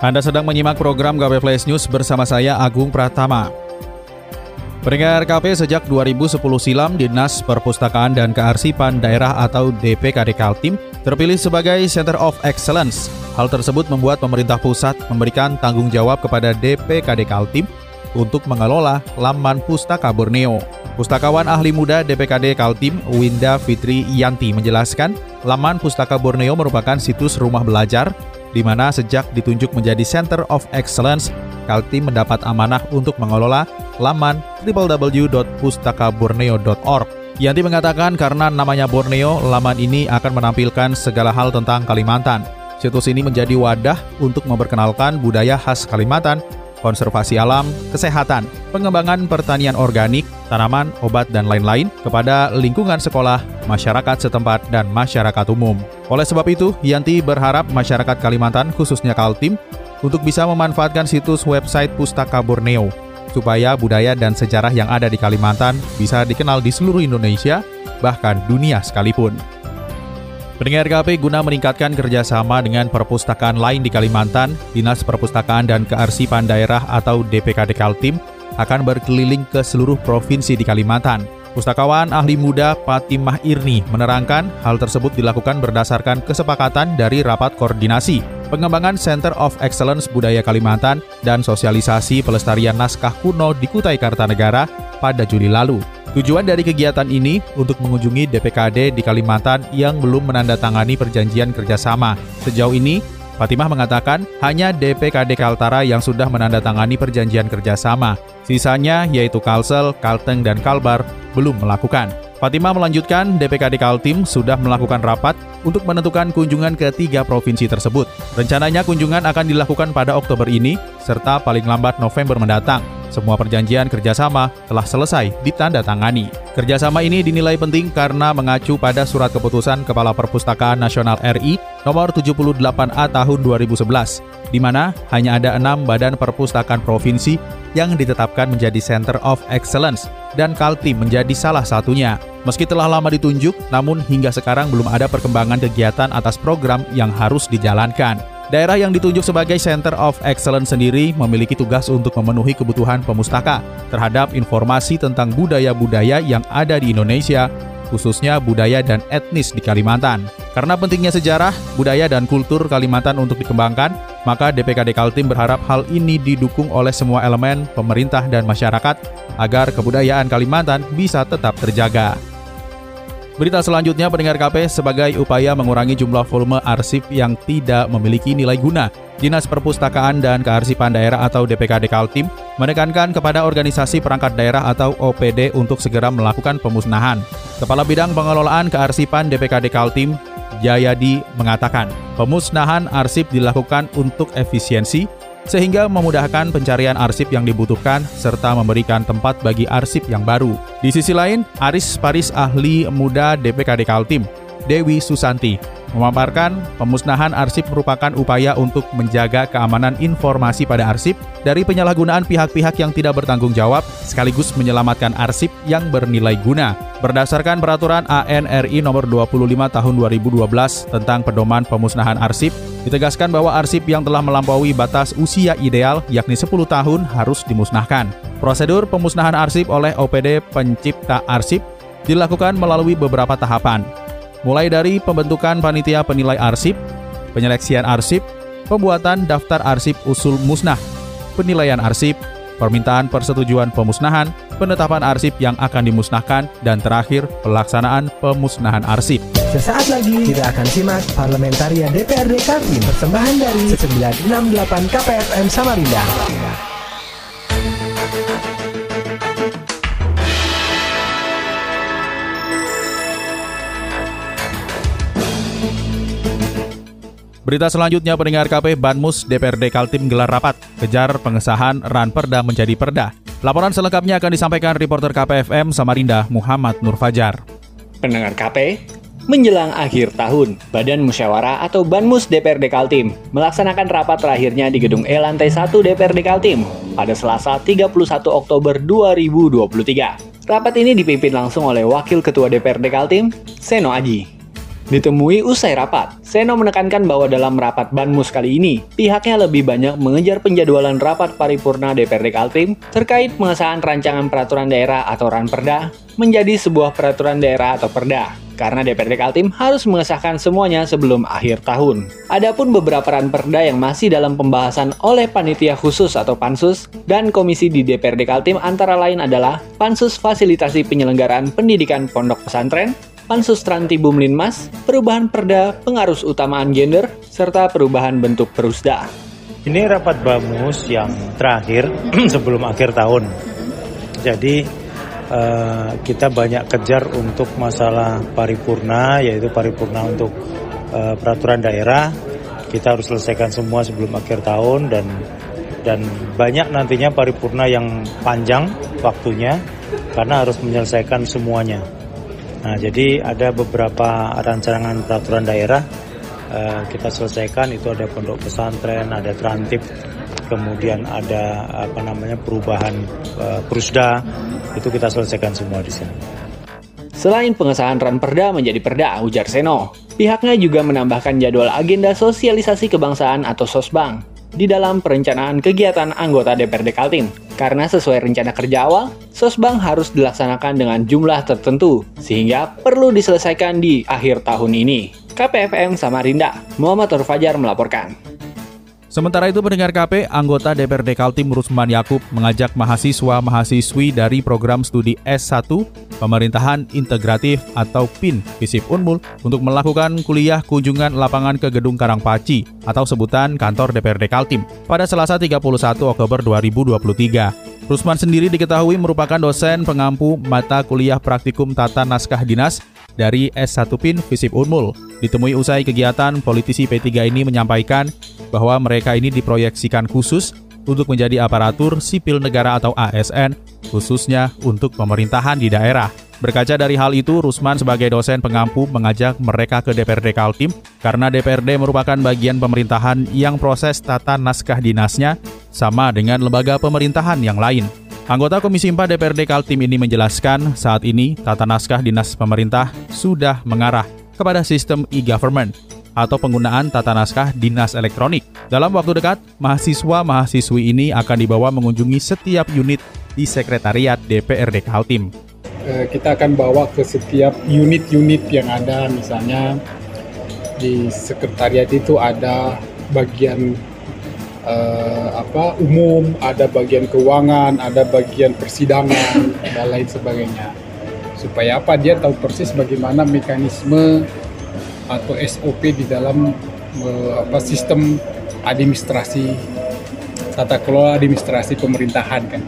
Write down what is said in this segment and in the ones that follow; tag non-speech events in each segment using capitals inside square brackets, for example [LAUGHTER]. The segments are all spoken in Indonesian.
Anda sedang menyimak program KP Flash News bersama saya Agung Pratama. Pendengar KP sejak 2010 silam Dinas Perpustakaan dan Kearsipan Daerah atau DPKD Kaltim terpilih sebagai Center of Excellence. Hal tersebut membuat pemerintah pusat memberikan tanggung jawab kepada DPKD Kaltim untuk mengelola laman pustaka Borneo. Pustakawan ahli muda DPKD Kaltim, Winda Fitri Yanti menjelaskan, laman pustaka Borneo merupakan situs rumah belajar di mana sejak ditunjuk menjadi Center of Excellence, Kaltim mendapat amanah untuk mengelola laman www.pustakaborneo.org. Yanti mengatakan karena namanya Borneo, laman ini akan menampilkan segala hal tentang Kalimantan. Situs ini menjadi wadah untuk memperkenalkan budaya khas Kalimantan, konservasi alam, kesehatan, pengembangan pertanian organik, tanaman, obat, dan lain-lain kepada lingkungan sekolah, masyarakat setempat, dan masyarakat umum. Oleh sebab itu, Yanti berharap masyarakat Kalimantan, khususnya Kaltim, untuk bisa memanfaatkan situs website Pustaka Borneo, supaya budaya dan sejarah yang ada di Kalimantan bisa dikenal di seluruh Indonesia, bahkan dunia sekalipun. Pendengar KP guna meningkatkan kerjasama dengan perpustakaan lain di Kalimantan, Dinas Perpustakaan dan Kearsipan Daerah atau DPKD Kaltim akan berkeliling ke seluruh provinsi di Kalimantan. Pustakawan ahli muda Fatimah Irni menerangkan hal tersebut dilakukan berdasarkan kesepakatan dari rapat koordinasi, pengembangan Center of Excellence Budaya Kalimantan, dan sosialisasi pelestarian naskah kuno di Kutai Kartanegara pada Juli lalu. Tujuan dari kegiatan ini untuk mengunjungi DPKD di Kalimantan yang belum menandatangani perjanjian kerjasama. Sejauh ini, Fatimah mengatakan hanya DPKD Kaltara yang sudah menandatangani perjanjian kerjasama. Sisanya yaitu Kalsel, Kalteng, dan Kalbar belum melakukan. Fatimah melanjutkan DPKD Kaltim sudah melakukan rapat untuk menentukan kunjungan ke tiga provinsi tersebut. Rencananya kunjungan akan dilakukan pada Oktober ini serta paling lambat November mendatang. Semua perjanjian kerjasama telah selesai ditandatangani. Kerjasama ini dinilai penting karena mengacu pada surat keputusan Kepala Perpustakaan Nasional RI nomor 78A tahun 2011, di mana hanya ada enam badan perpustakaan provinsi yang ditetapkan menjadi Center of Excellence dan Kaltim menjadi salah satunya. Meski telah lama ditunjuk, namun hingga sekarang belum ada perkembangan kegiatan atas program yang harus dijalankan. Daerah yang ditunjuk sebagai Center of Excellence sendiri memiliki tugas untuk memenuhi kebutuhan pemustaka terhadap informasi tentang budaya-budaya yang ada di Indonesia, khususnya budaya dan etnis di Kalimantan. Karena pentingnya sejarah, budaya, dan kultur Kalimantan untuk dikembangkan, maka DPKD Kaltim berharap hal ini didukung oleh semua elemen, pemerintah, dan masyarakat agar kebudayaan Kalimantan bisa tetap terjaga. Berita selanjutnya pendengar KP sebagai upaya mengurangi jumlah volume arsip yang tidak memiliki nilai guna. Dinas Perpustakaan dan Kearsipan Daerah atau DPKD Kaltim menekankan kepada organisasi perangkat daerah atau OPD untuk segera melakukan pemusnahan. Kepala Bidang Pengelolaan Kearsipan DPKD Kaltim, Jayadi mengatakan, pemusnahan arsip dilakukan untuk efisiensi, sehingga memudahkan pencarian arsip yang dibutuhkan serta memberikan tempat bagi arsip yang baru. Di sisi lain, Aris Paris ahli muda DPKD Kaltim, Dewi Susanti, memaparkan pemusnahan arsip merupakan upaya untuk menjaga keamanan informasi pada arsip dari penyalahgunaan pihak-pihak yang tidak bertanggung jawab sekaligus menyelamatkan arsip yang bernilai guna. Berdasarkan peraturan ANRI nomor 25 tahun 2012 tentang pedoman pemusnahan arsip, ditegaskan bahwa arsip yang telah melampaui batas usia ideal yakni 10 tahun harus dimusnahkan. Prosedur pemusnahan arsip oleh OPD pencipta arsip dilakukan melalui beberapa tahapan, mulai dari pembentukan panitia penilai arsip, penyeleksian arsip, pembuatan daftar arsip usul musnah, penilaian arsip, permintaan persetujuan pemusnahan, penetapan arsip yang akan dimusnahkan, dan terakhir pelaksanaan pemusnahan arsip. Sesaat lagi kita akan simak Parlamentaria DPRD Kaltim persembahan dari 968 KPFM Samarinda. Berita selanjutnya pendengar KP Banmus DPRD Kaltim gelar rapat kejar pengesahan RAN Perda menjadi Perda. Laporan selengkapnya akan disampaikan reporter KPFM Samarinda Muhammad Nur Fajar. Pendengar KP, menjelang akhir tahun, Badan Musyawarah atau Banmus DPRD Kaltim melaksanakan rapat terakhirnya di Gedung E lantai 1 DPRD Kaltim pada Selasa 31 Oktober 2023. Rapat ini dipimpin langsung oleh Wakil Ketua DPRD Kaltim, Seno Aji. Ditemui usai rapat, Seno menekankan bahwa dalam rapat Banmus kali ini, pihaknya lebih banyak mengejar penjadwalan rapat paripurna DPRD Kaltim terkait pengesahan rancangan peraturan daerah atau Ranperda menjadi sebuah peraturan daerah atau perda karena DPRD Kaltim harus mengesahkan semuanya sebelum akhir tahun. Adapun beberapa ranperda yang masih dalam pembahasan oleh panitia khusus atau pansus dan komisi di DPRD Kaltim antara lain adalah Pansus Fasilitasi Penyelenggaraan Pendidikan Pondok Pesantren, Pansus Trantibum Linmas, perubahan perda, pengarus utamaan gender, serta perubahan bentuk perusda. Ini rapat BAMUS yang terakhir [CLEARS THROAT] sebelum akhir tahun. Jadi uh, kita banyak kejar untuk masalah paripurna, yaitu paripurna untuk uh, peraturan daerah. Kita harus selesaikan semua sebelum akhir tahun dan dan banyak nantinya paripurna yang panjang waktunya karena harus menyelesaikan semuanya. Nah, jadi ada beberapa rancangan peraturan daerah uh, kita selesaikan. Itu ada pondok pesantren, ada trantip, kemudian ada apa namanya perubahan uh, perusda. Itu kita selesaikan semua di sini. Selain pengesahan Ranperda menjadi Perda, ujar Seno, pihaknya juga menambahkan jadwal agenda sosialisasi kebangsaan atau Sosbang di dalam perencanaan kegiatan anggota DPRD Kaltim. Karena sesuai rencana kerja awal, Sosbang harus dilaksanakan dengan jumlah tertentu, sehingga perlu diselesaikan di akhir tahun ini. KPFM Samarinda, Muhammad Fajar melaporkan. Sementara itu pendengar KP, anggota DPRD Kaltim Rusman Yakub mengajak mahasiswa-mahasiswi dari program studi S1 Pemerintahan Integratif atau PIN Visip Unmul untuk melakukan kuliah kunjungan lapangan ke Gedung Karangpaci atau sebutan kantor DPRD Kaltim pada Selasa 31 Oktober 2023. Rusman sendiri diketahui merupakan dosen pengampu mata kuliah praktikum tata naskah dinas dari S1 PIN Visip Unmul. Ditemui usai kegiatan, politisi P3 ini menyampaikan bahwa mereka ini diproyeksikan khusus untuk menjadi aparatur sipil negara atau ASN, khususnya untuk pemerintahan di daerah. Berkaca dari hal itu, Rusman sebagai dosen pengampu mengajak mereka ke DPRD Kaltim karena DPRD merupakan bagian pemerintahan yang proses tata naskah dinasnya sama dengan lembaga pemerintahan yang lain. Anggota Komisi 4 DPRD Kaltim ini menjelaskan saat ini tata naskah dinas pemerintah sudah mengarah kepada sistem e-government atau penggunaan tata naskah dinas elektronik. Dalam waktu dekat, mahasiswa-mahasiswi ini akan dibawa mengunjungi setiap unit di Sekretariat DPRD Kaltim. Eh, kita akan bawa ke setiap unit-unit yang ada, misalnya di Sekretariat itu ada bagian uh, apa umum, ada bagian keuangan, ada bagian persidangan dan lain sebagainya. Supaya apa dia tahu persis bagaimana mekanisme atau SOP di dalam uh, apa sistem administrasi tata kelola administrasi pemerintahan kan.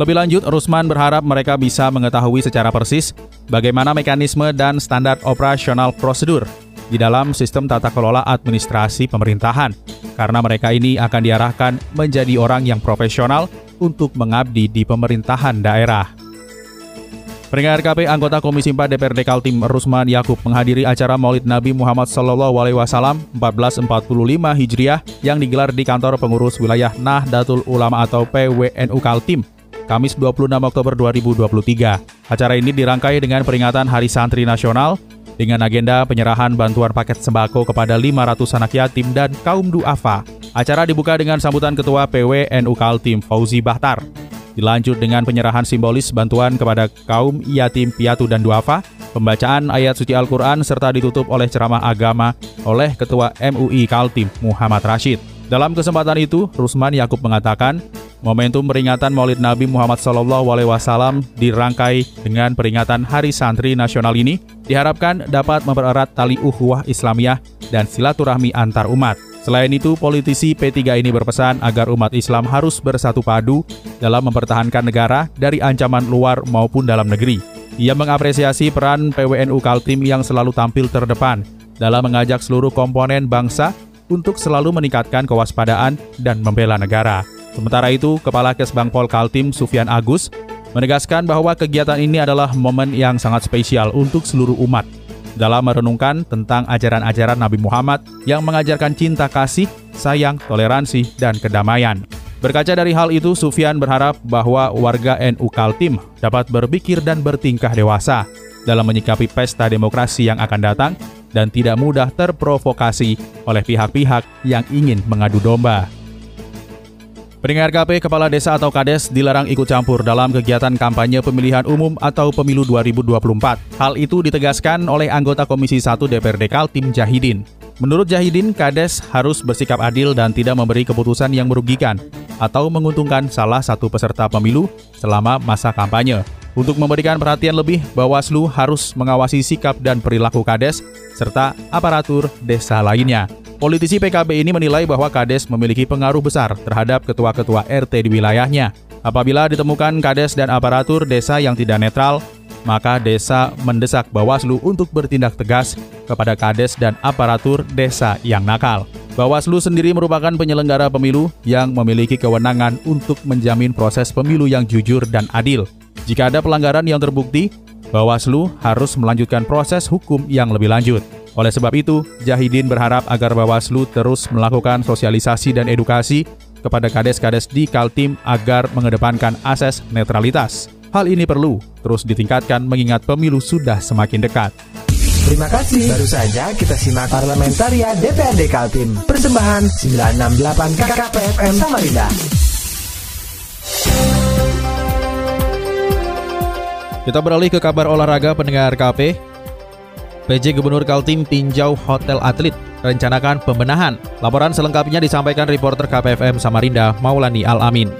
Lebih lanjut, Rusman berharap mereka bisa mengetahui secara persis bagaimana mekanisme dan standar operasional prosedur di dalam sistem tata kelola administrasi pemerintahan, karena mereka ini akan diarahkan menjadi orang yang profesional untuk mengabdi di pemerintahan daerah. Pendengar KP anggota Komisi 4 DPRD Kaltim Rusman Yakub menghadiri acara Maulid Nabi Muhammad Sallallahu Alaihi Wasallam 1445 Hijriah yang digelar di kantor pengurus wilayah Nahdlatul Ulama atau PWNU Kaltim Kamis 26 Oktober 2023. Acara ini dirangkai dengan peringatan Hari Santri Nasional dengan agenda penyerahan bantuan paket sembako kepada 500 anak yatim dan kaum duafa. Acara dibuka dengan sambutan Ketua PWNU Kaltim Fauzi Bahtar. Dilanjut dengan penyerahan simbolis bantuan kepada kaum yatim piatu dan duafa, pembacaan ayat suci Al-Quran serta ditutup oleh ceramah agama oleh Ketua MUI Kaltim Muhammad Rashid. Dalam kesempatan itu, Rusman Yakub mengatakan, momentum peringatan Maulid Nabi Muhammad SAW dirangkai dengan peringatan Hari Santri Nasional ini diharapkan dapat mempererat tali ukhuwah Islamiyah dan silaturahmi antar umat. Selain itu, politisi P3 ini berpesan agar umat Islam harus bersatu padu dalam mempertahankan negara dari ancaman luar maupun dalam negeri. Ia mengapresiasi peran PWNU Kaltim yang selalu tampil terdepan dalam mengajak seluruh komponen bangsa untuk selalu meningkatkan kewaspadaan dan membela negara. Sementara itu, Kepala Kesbangpol Kaltim Sufyan Agus menegaskan bahwa kegiatan ini adalah momen yang sangat spesial untuk seluruh umat dalam merenungkan tentang ajaran-ajaran Nabi Muhammad yang mengajarkan cinta kasih, sayang, toleransi, dan kedamaian. Berkaca dari hal itu, Sufyan berharap bahwa warga NU Kaltim dapat berpikir dan bertingkah dewasa dalam menyikapi pesta demokrasi yang akan datang dan tidak mudah terprovokasi oleh pihak-pihak yang ingin mengadu domba. Pendengar KP Kepala Desa atau Kades dilarang ikut campur dalam kegiatan kampanye pemilihan umum atau pemilu 2024. Hal itu ditegaskan oleh anggota Komisi 1 DPRD Kaltim Jahidin. Menurut Jahidin, Kades harus bersikap adil dan tidak memberi keputusan yang merugikan atau menguntungkan salah satu peserta pemilu selama masa kampanye. Untuk memberikan perhatian lebih, Bawaslu harus mengawasi sikap dan perilaku Kades serta aparatur desa lainnya. Politisi PKB ini menilai bahwa Kades memiliki pengaruh besar terhadap ketua-ketua RT di wilayahnya. Apabila ditemukan Kades dan aparatur desa yang tidak netral, maka desa mendesak Bawaslu untuk bertindak tegas kepada Kades dan aparatur desa yang nakal. Bawaslu sendiri merupakan penyelenggara pemilu yang memiliki kewenangan untuk menjamin proses pemilu yang jujur dan adil. Jika ada pelanggaran yang terbukti, Bawaslu harus melanjutkan proses hukum yang lebih lanjut. Oleh sebab itu, Jahidin berharap agar Bawaslu terus melakukan sosialisasi dan edukasi kepada kades-kades di Kaltim agar mengedepankan asas netralitas. Hal ini perlu terus ditingkatkan mengingat pemilu sudah semakin dekat. Terima kasih. Baru saja kita simak Parlamentaria DPRD Kaltim. Persembahan 968 KKPFM Samarinda. Kita beralih ke kabar olahraga pendengar KP. PJ Gubernur Kaltim tinjau Hotel Atlet, rencanakan pembenahan. Laporan selengkapnya disampaikan reporter KPFM Samarinda, Maulani Al-Amin.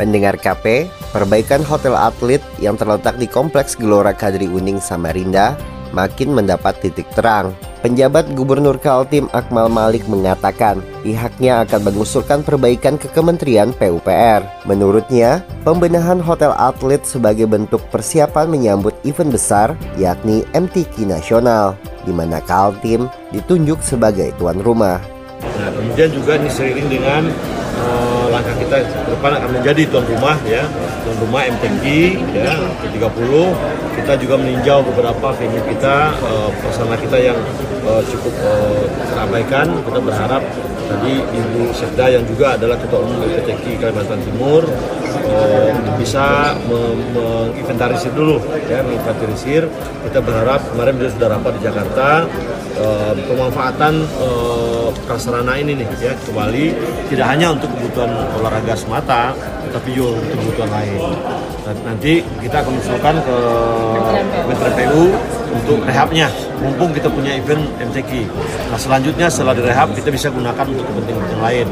Pendengar KP, perbaikan Hotel Atlet yang terletak di Kompleks Gelora Kadri Uning Samarinda makin mendapat titik terang. Penjabat Gubernur Kaltim Akmal Malik mengatakan pihaknya akan mengusulkan perbaikan ke Kementerian PUPR. Menurutnya, pembenahan hotel atlet sebagai bentuk persiapan menyambut event besar yakni MTQ Nasional, di mana Kaltim ditunjuk sebagai tuan rumah. Nah, kemudian juga ini seiring dengan uh, langkah kita ke depan akan menjadi tuan rumah ya, tuan rumah MTQ ya ke-30. Kita juga meninjau beberapa venue kita, uh, persana kita yang uh, cukup uh, terabaikan. Kita berharap tadi Ibu Sekda yang juga adalah Ketua Umum PTK Kalimantan Timur uh, bisa menginventarisir dulu ya menginventarisir. Kita berharap kemarin beliau sudah rapat di Jakarta uh, pemanfaatan uh, prasarana ini nih ya kembali tidak hanya untuk kebutuhan olahraga semata tapi juga untuk kebutuhan lain. Dan nanti kita akan mengusulkan ke Kementerian PU untuk rehabnya mumpung kita punya event MCQ. Nah selanjutnya setelah direhab kita bisa gunakan untuk kepentingan lain.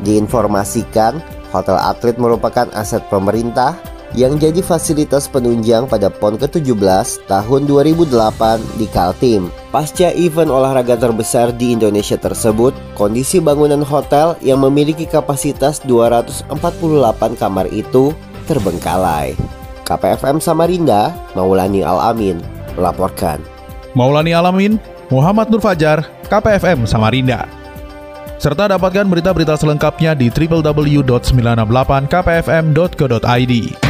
Diinformasikan, hotel atlet merupakan aset pemerintah yang jadi fasilitas penunjang pada PON ke-17 tahun 2008 di Kaltim. Pasca event olahraga terbesar di Indonesia tersebut, kondisi bangunan hotel yang memiliki kapasitas 248 kamar itu terbengkalai. KPFM Samarinda, Maulani Alamin, melaporkan. Maulani Alamin, Muhammad Nur Fajar, KPFM Samarinda. Serta dapatkan berita-berita selengkapnya di www.968kpfm.co.id.